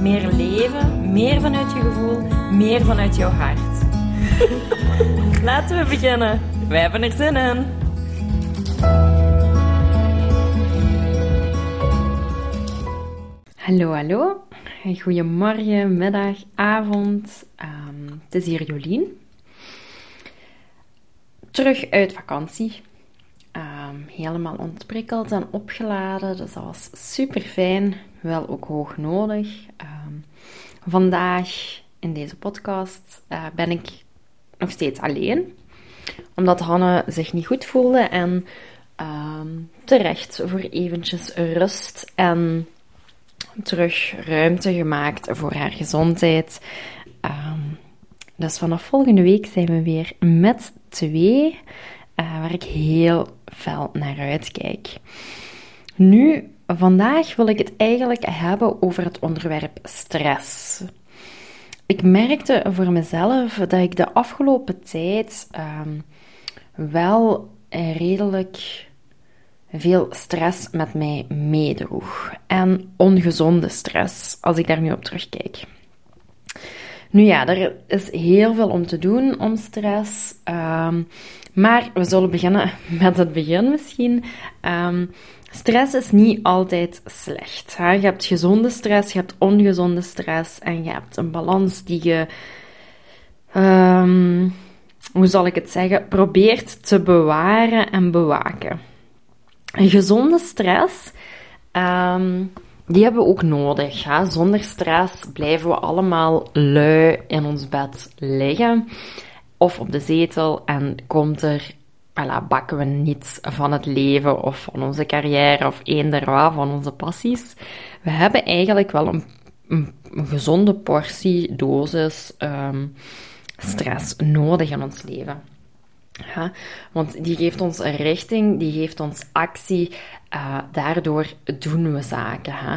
Meer leven, meer vanuit je gevoel, meer vanuit jouw hart. Laten we beginnen. Wij hebben er zin in. Hallo, hallo. Goedemorgen, middag, avond. Ehm, het is hier Jolien. Terug uit vakantie. Ehm, helemaal ontprikkeld en opgeladen, dus dat was super fijn. Wel ook hoog nodig. Ehm, vandaag in deze podcast eh, ben ik nog steeds alleen, omdat Hanne zich niet goed voelde en ehm, terecht voor eventjes rust en terug ruimte gemaakt voor haar gezondheid. Dus vanaf volgende week zijn we weer met twee, eh, waar ik heel fel naar uitkijk. Nu, vandaag wil ik het eigenlijk hebben over het onderwerp stress. Ik merkte voor mezelf dat ik de afgelopen tijd ehm, wel redelijk veel stress met mij meedroeg. En ongezonde stress, als ik daar nu op terugkijk. Nu ja, er is heel veel om te doen om stress. ehm, maar we zullen beginnen met het begin misschien. Ehm, stress is niet altijd slecht. Hè? Je hebt gezonde stress, je hebt ongezonde stress en je hebt een balans die je, ehm, hoe zal ik het zeggen, probeert te bewaren en bewaken. Gezonde stress, ehm, die hebben we ook nodig. Hè? Zonder stress blijven we allemaal lui in ons bed liggen of op de zetel en komt er, voilà, bakken we niets van het leven of van onze carrière of eender wat van onze passies. We hebben eigenlijk wel een, een, een gezonde portie, dosis ehm, stress nodig in ons leven. Ja, want die geeft ons richting, die geeft ons actie. eh, daardoor doen we zaken. Hè.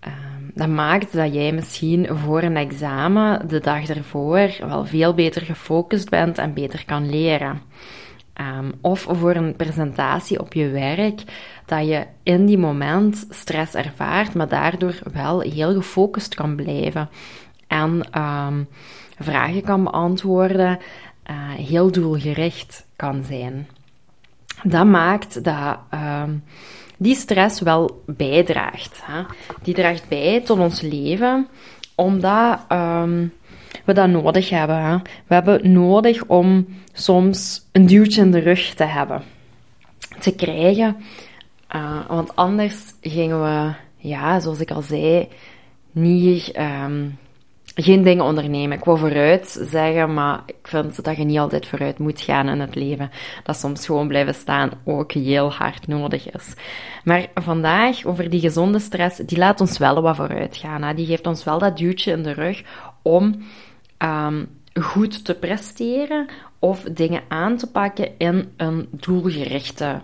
Ehm, dat maakt dat jij misschien voor een examen de dag ervoor wel veel beter gefocust bent en beter kan leren. Ehm, of voor een presentatie op je werk, dat je in die moment stress ervaart, maar daardoor wel heel gefocust kan blijven. En ehm, vragen kan beantwoorden, eh, heel doelgericht kan zijn. Dat maakt dat ehm, die stress wel bijdraagt. Hè? Die draagt bij tot ons leven, omdat ehm, we dat nodig hebben. Hè? We hebben nodig om soms een duwtje in de rug te hebben, te krijgen. Uh, want anders gingen we, ja, zoals ik al zei, niet, ehm, geen dingen ondernemen. Ik wil vooruit zeggen, maar ik vind dat je niet altijd vooruit moet gaan in het leven. Dat soms gewoon blijven staan ook heel hard nodig is. Maar vandaag over die gezonde stress, die laat ons wel wat vooruit gaan. Hè? Die geeft ons wel dat duwtje in de rug om ehm, goed te presteren of dingen aan te pakken in een doelgerichte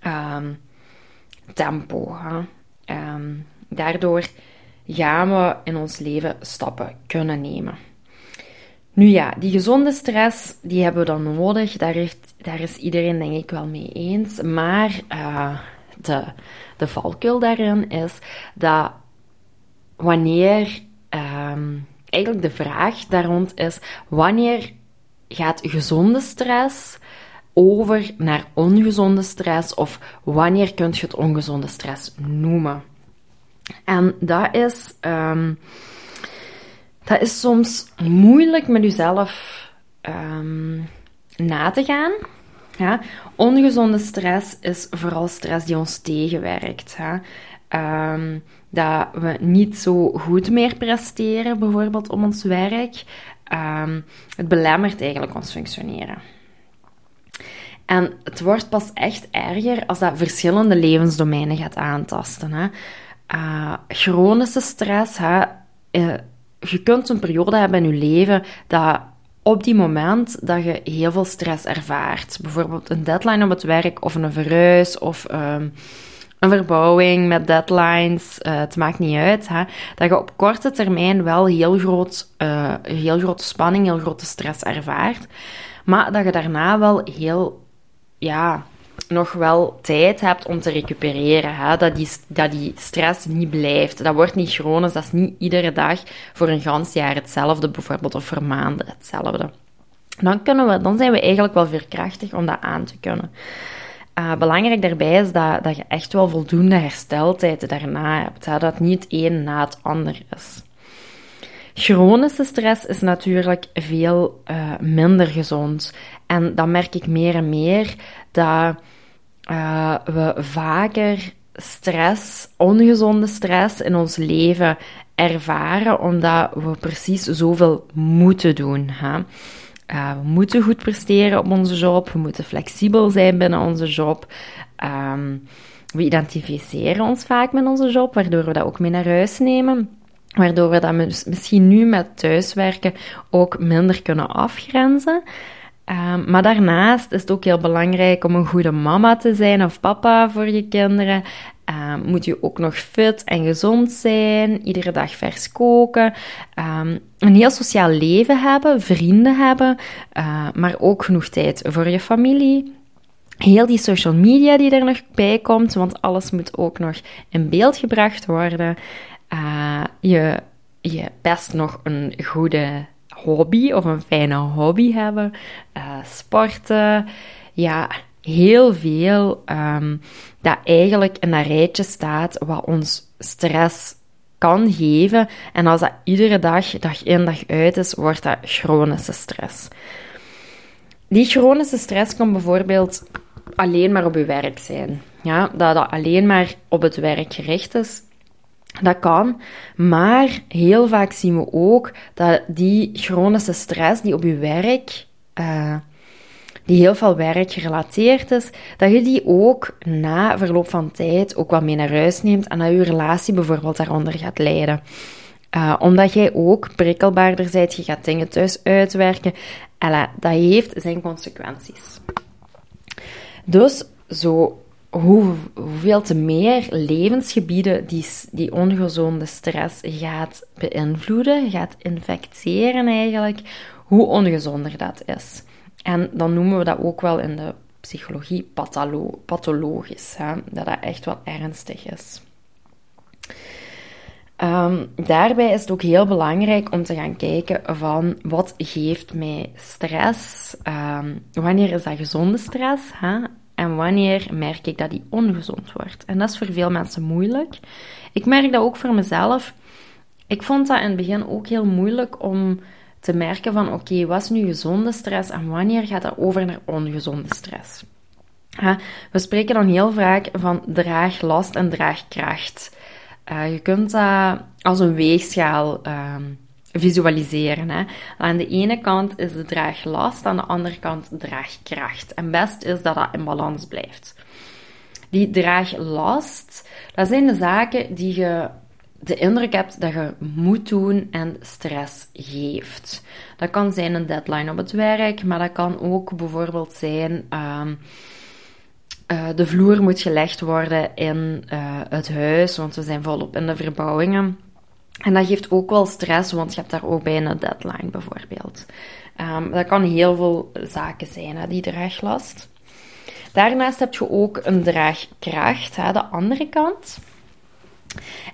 ehm, tempo. Hè? Ehm, daardoor gaan we in ons leven stappen kunnen nemen. Nu ja, die gezonde stress, die hebben we dan nodig. Daar, heeft, daar is iedereen denk ik wel mee eens. Maar uh, de, de valkuil daarin is dat wanneer... Um, eigenlijk de vraag daar rond is, wanneer gaat gezonde stress over naar ongezonde stress of wanneer kun je het ongezonde stress noemen? En dat is, um, dat is soms moeilijk met jezelf um, na te gaan. Ja? Ongezonde stress is vooral stress die ons tegenwerkt. Hè? Um, dat we niet zo goed meer presteren, bijvoorbeeld om ons werk. het belemmert eigenlijk ons functioneren. En het wordt pas echt erger als dat verschillende levensdomeinen gaat aantasten. Hè? Uh, chronische stress hè, uh, je kunt een periode hebben in je leven dat op die moment dat je heel veel stress ervaart, bijvoorbeeld een deadline op het werk of een verhuis of um, een verbouwing met deadlines, uh, het maakt niet uit, hè, dat je op korte termijn wel heel, groot, heel grote spanning, heel grote stress ervaart, maar dat je daarna wel heel, ja, nog wel tijd hebt om te recupereren. Hè? Dat, die, dat die stress niet blijft. Dat wordt niet chronisch. Dat is niet iedere dag voor een gans jaar hetzelfde, bijvoorbeeld, of voor maanden hetzelfde. Dan, kunnen we, dan zijn we eigenlijk wel veerkrachtig om dat aan te kunnen. Uh, belangrijk daarbij is dat, dat je echt wel voldoende hersteltijd daarna hebt. Dat niet het een na het ander is. Chronische stress is natuurlijk veel uh, minder gezond. En dat merk ik meer en meer, dat uh, we vaker stress, ongezonde stress in ons leven ervaren, omdat we precies zoveel moeten doen. Hè? Uh, we moeten goed presteren op onze job, we moeten flexibel zijn binnen onze job. Um, we identificeren ons vaak met onze job, waardoor we dat ook mee naar huis nemen. Waardoor we dat misschien nu met thuiswerken ook minder kunnen afgrenzen. Um, maar daarnaast is het ook heel belangrijk om een goede mama te zijn of papa voor je kinderen. Um, moet je ook nog fit en gezond zijn, iedere dag vers koken, um, een heel sociaal leven hebben, vrienden hebben, uh, maar ook genoeg tijd voor je familie. Heel die social media die er nog bij komt, want alles moet ook nog in beeld gebracht worden. Uh, je, je best nog een goede hobby of een fijne hobby hebben. Uh, sporten. Ja, heel veel um, dat eigenlijk in een rijtje staat wat ons stress kan geven. En als dat iedere dag, dag in dag uit is, wordt dat chronische stress. Die chronische stress kan bijvoorbeeld alleen maar op je werk zijn. Ja, dat dat alleen maar op het werk gericht is. Dat kan, maar heel vaak zien we ook dat die chronische stress die op je werk, uh, die heel veel werk gerelateerd is, dat je die ook na verloop van tijd ook wat mee naar huis neemt en dat je relatie bijvoorbeeld daaronder gaat lijden. Uh, omdat jij ook prikkelbaarder bent, je gaat dingen thuis uitwerken. En dat heeft zijn consequenties. Dus zo hoe, hoeveel te meer levensgebieden die, die ongezonde stress gaat beïnvloeden, gaat infecteren eigenlijk, hoe ongezonder dat is. En dan noemen we dat ook wel in de psychologie patholo pathologisch, hè? dat dat echt wel ernstig is. Um, daarbij is het ook heel belangrijk om te gaan kijken van wat geeft mij stress? Um, wanneer is dat gezonde stress? Hè? En wanneer merk ik dat die ongezond wordt? En dat is voor veel mensen moeilijk. Ik merk dat ook voor mezelf. Ik vond dat in het begin ook heel moeilijk om te merken van oké, wat is nu gezonde stress en wanneer gaat dat over naar ongezonde stress? we spreken dan heel vaak van draaglast en draagkracht. Uh, je kunt dat als een weegschaal uh, visualiseren. Hè. Aan de ene kant is de draaglast, aan de andere kant draagkracht. En best is dat dat in balans blijft. Die draaglast, dat zijn de zaken die je de indruk hebt dat je moet doen en stress geeft. Dat kan zijn een deadline op het werk, maar dat kan ook bijvoorbeeld zijn. Um, de vloer moet gelegd worden in uh, het huis, want we zijn volop in de verbouwingen. En dat geeft ook wel stress, want je hebt daar ook bij een deadline bijvoorbeeld. Um, dat kan heel veel zaken zijn, hè, die draaglast. Daarnaast heb je ook een draagkracht, hè, de andere kant.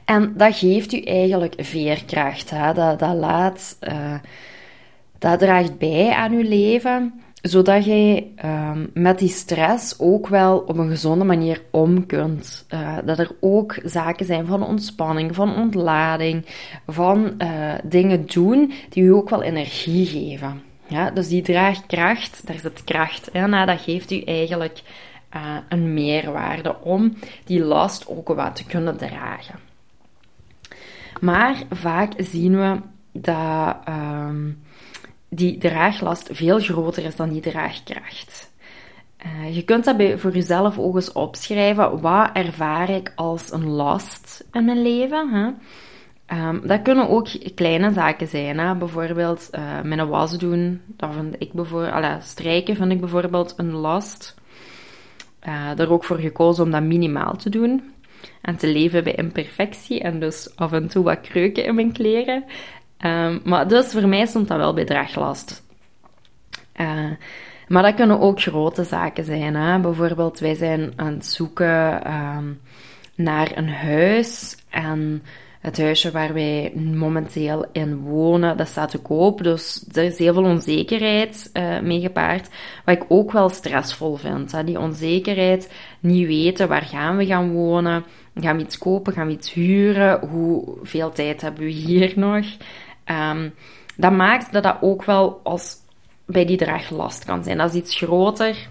En dat geeft u eigenlijk veerkracht. Hè. Dat, dat, laat, uh, dat draagt bij aan uw leven zodat jij um, met die stress ook wel op een gezonde manier om kunt. Uh, dat er ook zaken zijn van ontspanning, van ontlading, van uh, dingen doen die u ook wel energie geven. Ja, dus die draagkracht, daar zit kracht in, nou, dat geeft u eigenlijk uh, een meerwaarde om die last ook wat te kunnen dragen. Maar vaak zien we dat. Um, die draaglast veel groter is dan die draagkracht. Uh, je kunt dat bij, voor jezelf ook eens opschrijven. Wat ervaar ik als een last in mijn leven? Hè? Um, dat kunnen ook kleine zaken zijn. Hè? Bijvoorbeeld uh, mijn was doen. Dat vind ik bijvoorbeeld, strijken vind ik bijvoorbeeld een last. Uh, er ook voor gekozen om dat minimaal te doen. En te leven bij imperfectie. En dus af en toe wat kreuken in mijn kleren. Um, maar dus voor mij stond dat wel bij draaglast. Uh, maar dat kunnen ook grote zaken zijn. Hè? Bijvoorbeeld, wij zijn aan het zoeken um, naar een huis. En het huisje waar wij momenteel in wonen, dat staat te koop. Dus er is heel veel onzekerheid uh, mee gepaard. Wat ik ook wel stressvol vind. Hè? Die onzekerheid, niet weten waar gaan we gaan wonen. Gaan we iets kopen? Gaan we iets huren? Hoeveel tijd hebben we hier nog? Um, dat maakt dat dat ook wel als bij die draag last kan zijn. Dat is iets groter.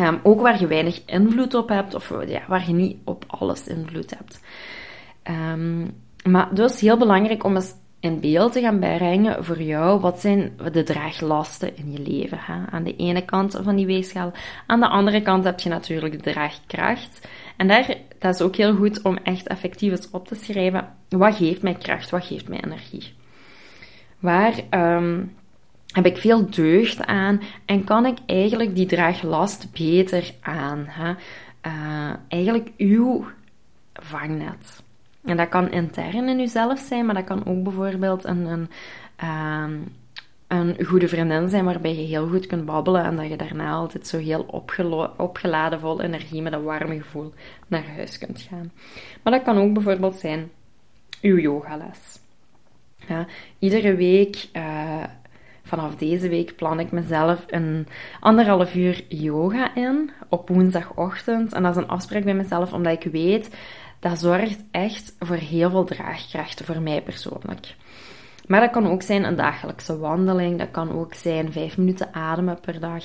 Um, ook waar je weinig invloed op hebt, of ja, waar je niet op alles invloed hebt. Um, maar dus heel belangrijk om eens in beeld te gaan brengen voor jou, wat zijn de draaglasten in je leven. Hè? Aan de ene kant van die weegschaal. Aan de andere kant heb je natuurlijk de draagkracht. En daar, dat is ook heel goed om echt effectief eens op te schrijven. Wat geeft mij kracht? Wat geeft mij energie? Waar um, heb ik veel deugd aan en kan ik eigenlijk die draaglast beter aan? Hè? Uh, eigenlijk uw vangnet. En dat kan intern in uzelf zijn, maar dat kan ook bijvoorbeeld een, een, um, een goede vriendin zijn waarbij je heel goed kunt babbelen en dat je daarna altijd zo heel opgeladen, vol energie met een warme gevoel naar huis kunt gaan. Maar dat kan ook bijvoorbeeld zijn uw yogales. Ja, iedere week, uh, vanaf deze week, plan ik mezelf een anderhalf uur yoga in op woensdagochtend. En dat is een afspraak bij mezelf, omdat ik weet dat zorgt echt voor heel veel draagkracht voor mij persoonlijk. Maar dat kan ook zijn een dagelijkse wandeling, dat kan ook zijn vijf minuten ademen per dag.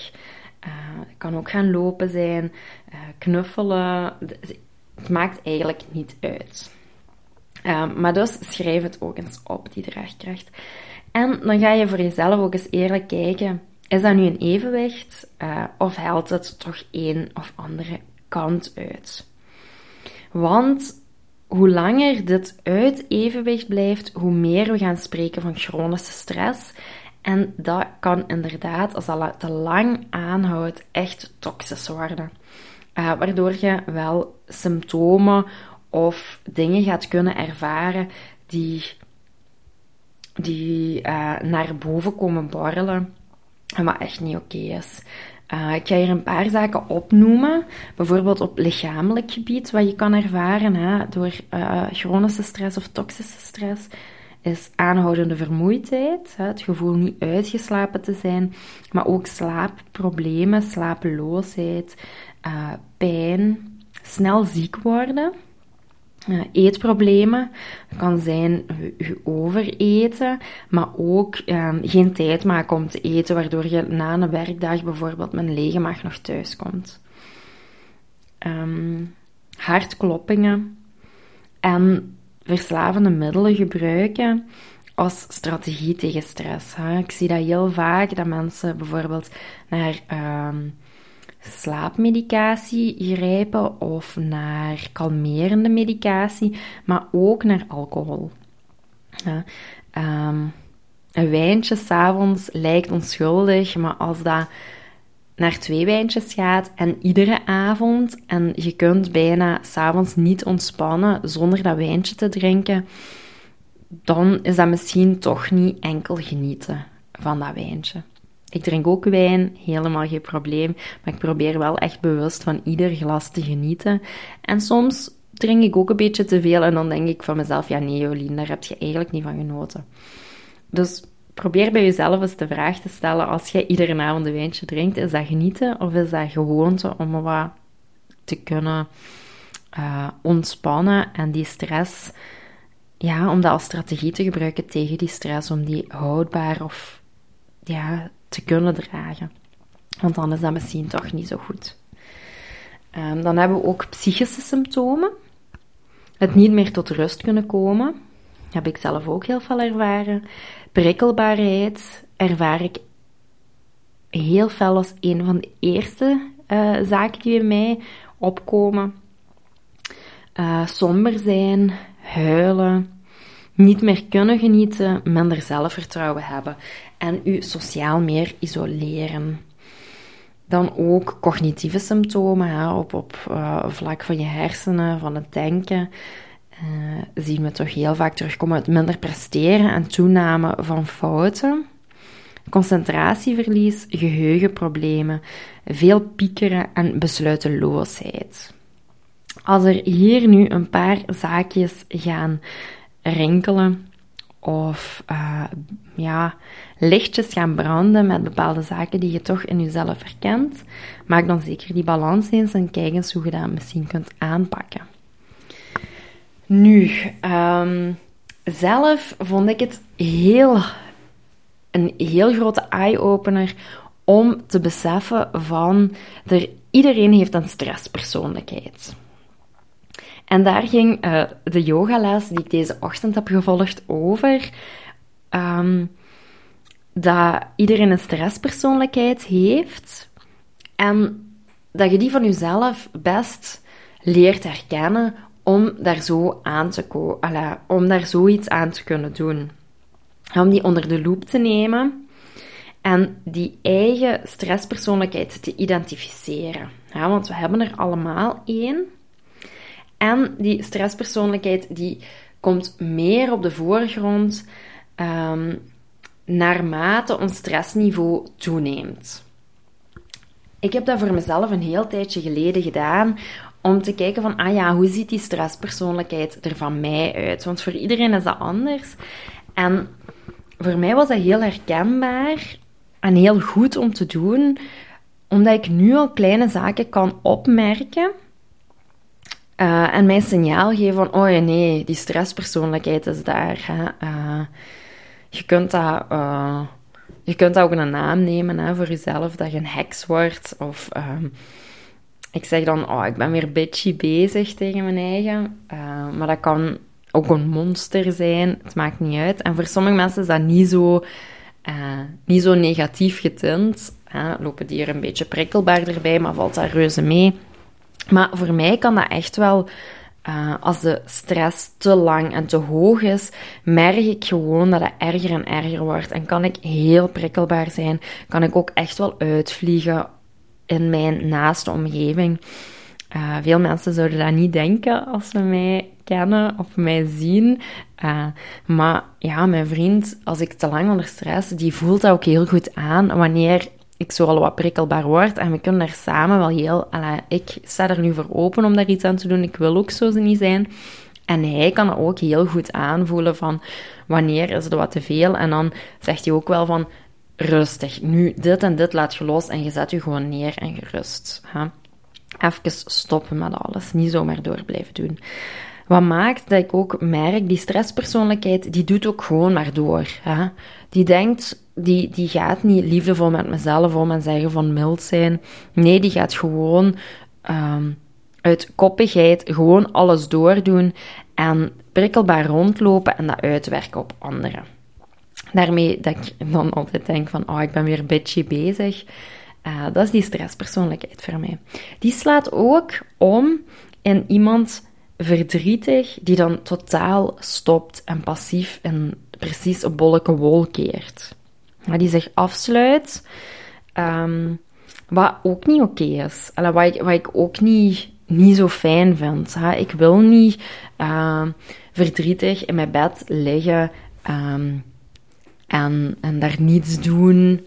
Uh, kan ook gaan lopen zijn, uh, knuffelen. Het maakt eigenlijk niet uit. Uh, maar dus schrijf het ook eens op, die draagkracht. En dan ga je voor jezelf ook eens eerlijk kijken: is dat nu een evenwicht of helpt het toch een of andere kant uit? Want hoe langer dit uit evenwicht blijft, hoe meer we gaan spreken van chronische stress. En dat kan inderdaad, als dat te lang aanhoudt, echt toxisch worden. Uh, waardoor je wel symptomen of dingen gaat kunnen ervaren die, die uh, naar boven komen borrelen. En wat echt niet oké is. Uh, ik ga hier een paar zaken opnoemen. Bijvoorbeeld op lichamelijk gebied, wat je kan ervaren hè, door uh, chronische stress of toxische stress, is aanhoudende vermoeidheid, hè, het gevoel niet uitgeslapen te zijn, maar ook slaapproblemen, slapeloosheid, pijn, snel ziek worden. Uh, eetproblemen. Dat kan zijn overeten, maar ook um, geen tijd maken om te eten, waardoor je na een werkdag bijvoorbeeld met een lege maag nog thuis komt. Um, hartkloppingen en verslavende middelen gebruiken als strategie tegen stress. Ik zie dat heel vaak, dat mensen bijvoorbeeld naar um, slaapmedicatie grijpen of naar kalmerende medicatie, maar ook naar alcohol. Ja, um, een wijntje s'avonds lijkt onschuldig, maar als dat naar twee wijntjes gaat en iedere avond en je kunt bijna s'avonds niet ontspannen zonder dat wijntje te drinken, dan is dat misschien toch niet enkel genieten van dat wijntje. Ik drink ook wijn, helemaal geen probleem, maar ik probeer wel echt bewust van ieder glas te genieten. En soms drink ik ook een beetje te veel en dan denk ik van mezelf, ja nee Jolien, daar heb je eigenlijk niet van genoten. Dus probeer bij jezelf eens de vraag te stellen, als jij iedere avond een wijntje drinkt, is dat genieten of is dat gewoonte om wat te kunnen uh, ontspannen en die stress, ja, om dat als strategie te gebruiken tegen die stress, om die houdbaar of ja, te kunnen dragen. Want dan is dat misschien toch niet zo goed. Um, dan hebben we ook psychische symptomen. Het niet meer tot rust kunnen komen. Heb ik zelf ook heel veel ervaren. Prikkelbaarheid ervaar ik heel fel als een van de eerste uh, zaken die bij mij opkomen. Uh, somber zijn, huilen, niet meer kunnen genieten, minder zelfvertrouwen hebben en u sociaal meer isoleren. Dan ook cognitieve symptomen op, op uh, vlak van je hersenen, van het denken. Uh, zien we toch heel vaak terugkomen uit minder presteren en toename van fouten. Concentratieverlies, geheugenproblemen, veel piekeren en besluiteloosheid. Als er hier nu een paar zaakjes gaan rinkelen of uh, ja, lichtjes gaan branden met bepaalde zaken die je toch in jezelf herkent, maak dan zeker die balans eens en kijk eens hoe je dat misschien kunt aanpakken. Nu, um, zelf vond ik het heel, een heel grote eye-opener om te beseffen van er, iedereen heeft een stresspersoonlijkheid. En daar ging uh, de yogales die ik deze ochtend heb gevolgd over um, dat iedereen een stresspersoonlijkheid heeft en dat je die van jezelf best leert herkennen om daar zo aan te komen, om daar zoiets aan te kunnen doen. Om die onder de loep te nemen en die eigen stresspersoonlijkheid te identificeren. Ja, want we hebben er allemaal één. En die stresspersoonlijkheid die komt meer op de voorgrond um, naarmate ons stressniveau toeneemt. Ik heb dat voor mezelf een heel tijdje geleden gedaan om te kijken van, ah ja, hoe ziet die stresspersoonlijkheid er van mij uit? Want voor iedereen is dat anders. En voor mij was dat heel herkenbaar en heel goed om te doen, omdat ik nu al kleine zaken kan opmerken uh, en mijn signaal geven van, oh ja, nee, die stresspersoonlijkheid is daar. Hè. Uh, je, kunt dat, uh, je kunt ook een naam nemen voor jezelf, dat je een heks wordt. Of ik zeg dan, oh, ik ben weer bitchy bezig tegen mijn eigen. maar dat kan ook een monster zijn, het maakt niet uit. En voor sommige mensen is dat niet zo, niet zo negatief getint. Lopen die er een beetje prikkelbaar erbij, maar valt dat reuze mee. Maar voor mij kan dat echt wel, uh, als de stress te lang en te hoog is, merk ik gewoon dat het erger en erger wordt. En kan ik heel prikkelbaar zijn, kan ik ook echt wel uitvliegen in mijn naaste omgeving. Uh, veel mensen zouden dat niet denken als ze mij kennen of mij zien. Uh, maar ja, mijn vriend, als ik te lang onder stress, die voelt dat ook heel goed aan wanneer ik zo al wat prikkelbaar word. En we kunnen er samen wel heel... Ik sta er nu voor open om daar iets aan te doen. Ik wil ook zo niet zijn. En hij kan ook heel goed aanvoelen van wanneer is het wat te veel. En dan zegt hij ook wel van rustig. Nu, dit en dit laat je los en je zet je gewoon neer en gerust. Hè? Even stoppen met alles. Niet zomaar door blijven doen. Wat maakt dat ik ook merk, die stresspersoonlijkheid, die doet ook gewoon maar door. Hè? Die denkt, die, die gaat niet liefdevol met mezelf om en zeggen van mild zijn. Nee, die gaat gewoon um, uit koppigheid gewoon alles doordoen en prikkelbaar rondlopen en dat uitwerken op anderen. Daarmee dat ik dan altijd denk van, oh, ik ben weer bitchy bezig. Uh, dat is die stresspersoonlijkheid voor mij. Die slaat ook om in iemand verdrietig die dan totaal stopt en passief en precies een bolleke wol keert. Die zich afsluit, um, wat ook niet oké is. Allee, wat, ik, wat ik ook niet, niet zo fijn vind. Ik wil niet uh, verdrietig in mijn bed liggen um, en, en daar niets doen.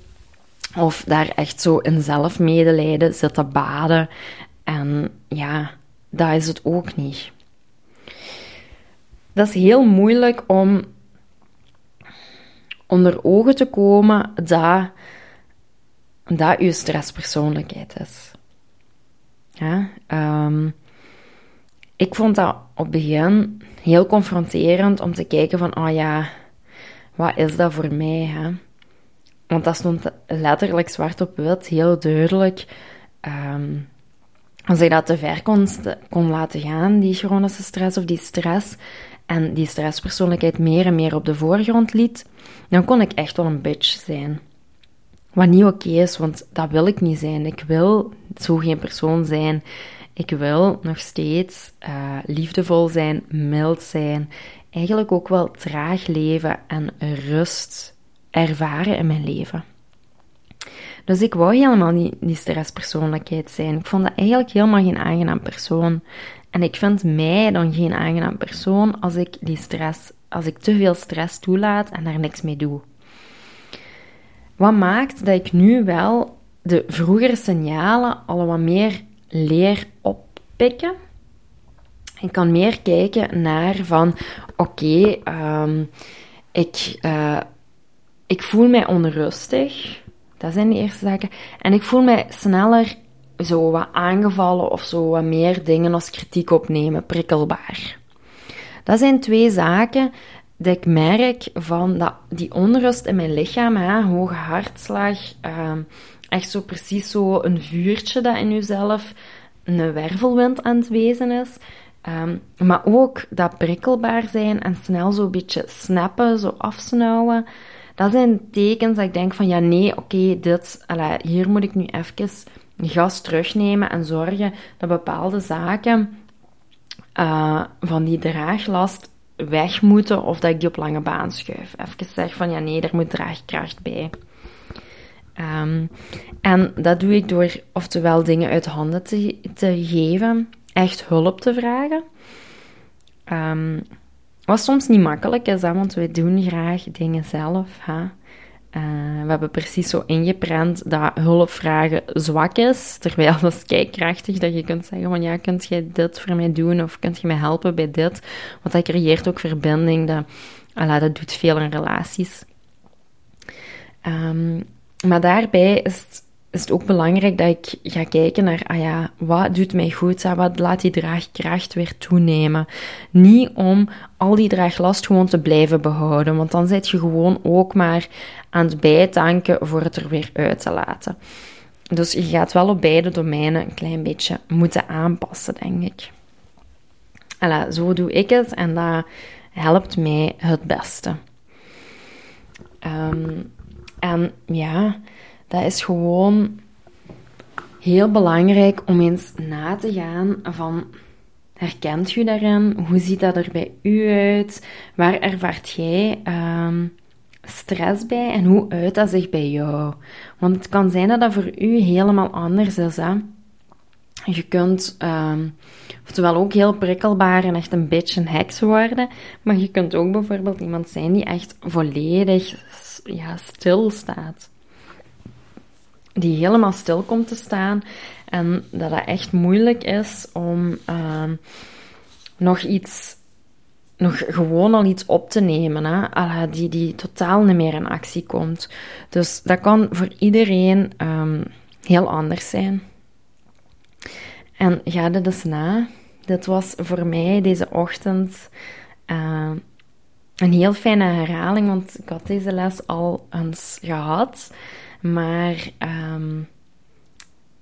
Of daar echt zo in zelfmedelijden zitten baden. En ja, dat is het ook niet. Dat is heel moeilijk om onder ogen te komen dat dat je stresspersoonlijkheid is. Ja, um, ik vond dat op het begin heel confronterend om te kijken van, oh ja, wat is dat voor mij? Hè? Want dat stond letterlijk zwart op wit, heel duidelijk. Um, als ik dat te ver kon, laten gaan, die chronische stress of die stress, en die stresspersoonlijkheid meer en meer op de voorgrond liet, dan kon ik echt wel een bitch zijn. Wat niet oké is, want dat wil ik niet zijn. Ik wil zo geen persoon zijn. Ik wil nog steeds uh, liefdevol zijn, mild zijn, eigenlijk ook wel traag leven en rust ervaren in mijn leven. Dus ik wou helemaal niet die stresspersoonlijkheid zijn. Ik vond dat eigenlijk helemaal geen aangenaam persoon. En ik vind mij dan geen aangenaam persoon als ik die stress, als ik te veel stress toelaat en daar niks mee doe. Wat maakt dat ik nu wel de vroegere signalen al wat meer leer oppikken. Ik kan meer kijken naar van, oké, ehm, ik, uh, ik voel mij onrustig. Dat zijn de eerste zaken. En ik voel mij sneller zo wat aangevallen of zo wat meer dingen als kritiek opnemen, prikkelbaar. Dat zijn twee zaken dat ik merk van dat die onrust in mijn lichaam, hoge hartslag, uh, echt zo precies zo een vuurtje dat in jezelf een wervelwind aan het wezen is. Um, maar ook dat prikkelbaar zijn en snel zo'n beetje snappen, zo afsnauwen. Dat zijn tekens dat ik denk van ja, nee, oké, dit, hier moet ik nu even gas terugnemen en zorgen dat bepaalde zaken uh, van die draaglast weg moeten of dat ik die op lange baan schuif. Even zeg van ja, nee, er moet draagkracht bij. Um, en dat doe ik door oftewel dingen uit handen te, te geven, echt hulp te vragen. Um, wat soms niet makkelijk is, hè, want we doen graag dingen zelf. Hè. Uh, we hebben precies zo ingeprent dat hulpvragen zwak is, terwijl dat is kijkkrachtig dat je kunt zeggen van ja, kunt jij dit voor mij doen of kunt je mij helpen bij dit? Want dat creëert ook verbinding, dat, ala, dat doet veel in relaties. Um, maar daarbij is het, is het, ook belangrijk dat ik ga kijken naar, ah ja, wat doet mij goed? Wat laat die draagkracht weer toenemen? Niet om al die draaglast gewoon te blijven behouden, want dan zit je gewoon ook maar aan het bijtanken voor het er weer uit te laten. Dus je gaat wel op beide domeinen een klein beetje moeten aanpassen, denk ik. Alla, zo doe ik het en dat helpt mij het beste. Um, en ja, dat is gewoon heel belangrijk om eens na te gaan van... Herkent u daarin? Hoe ziet dat er bij u uit? Waar ervaart jij um, stress bij en hoe uit dat zich bij jou? Want het kan zijn dat dat voor u helemaal anders is. Hè? Je kunt um, oftewel ook heel prikkelbaar en echt een beetje een heks worden, maar je kunt ook bijvoorbeeld iemand zijn die echt volledig ja, stil staat. Die helemaal stil komt te staan en dat het echt moeilijk is om uh, nog iets, nog gewoon al iets op te nemen, hè? die, die totaal niet meer in actie komt. Dus dat kan voor iedereen um, heel anders zijn. En ga dit eens na. Dit was voor mij deze ochtend uh, een heel fijne herhaling, want ik had deze les al eens gehad. Maar um,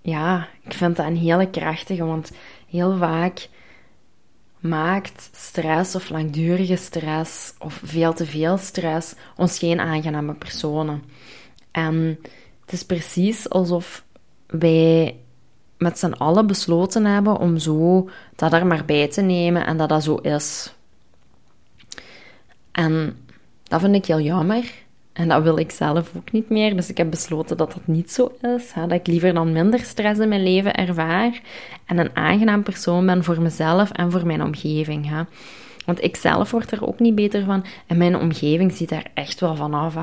ja, ik vind dat een hele krachtige, want heel vaak maakt stress of langdurige stress of veel te veel stress ons geen aangename personen. En het is precies alsof wij met z'n allen besloten hebben om zo dat er maar bij te nemen en dat dat zo is. En dat vind ik heel jammer. En dat wil ik zelf ook niet meer. Dus ik heb besloten dat dat niet zo is. Hè? Dat ik liever dan minder stress in mijn leven ervaar. En een aangenaam persoon ben voor mezelf en voor mijn omgeving. Hè? Want ik zelf word er ook niet beter van. En mijn omgeving ziet daar echt wel van af.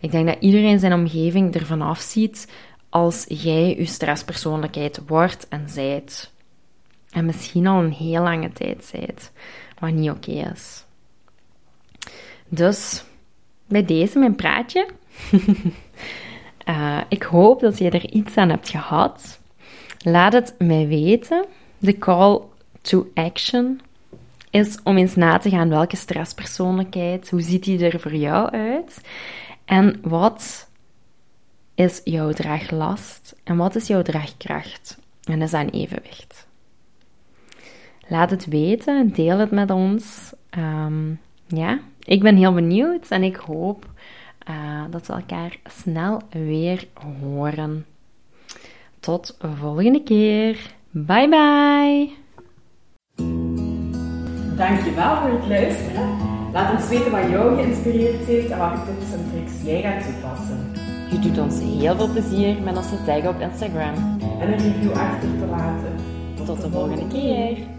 Ik denk dat iedereen zijn omgeving ervan afziet als jij je stresspersoonlijkheid wordt en zijt. En misschien al een heel lange tijd zijt. Wat niet oké is. Dus bij deze mijn praatje. uh, ik hoop dat je er iets aan hebt gehad. Laat het mij weten. De call to action is om eens na te gaan welke stresspersoonlijkheid, hoe ziet die er voor jou uit? En wat is jouw draaglast en wat is jouw draagkracht? En is een evenwicht? Laat het weten, deel het met ons. Um, ja, ik ben heel benieuwd en ik hoop uh, dat we elkaar snel weer horen. Tot volgende keer. Bye bye! Dankjewel voor het luisteren. Laat ons weten wat jou geïnspireerd heeft en welke tips en tricks jij gaat toepassen. Je doet ons heel veel plezier met ons te taggen op Instagram. En een review achter te laten. Tot de volgende keer!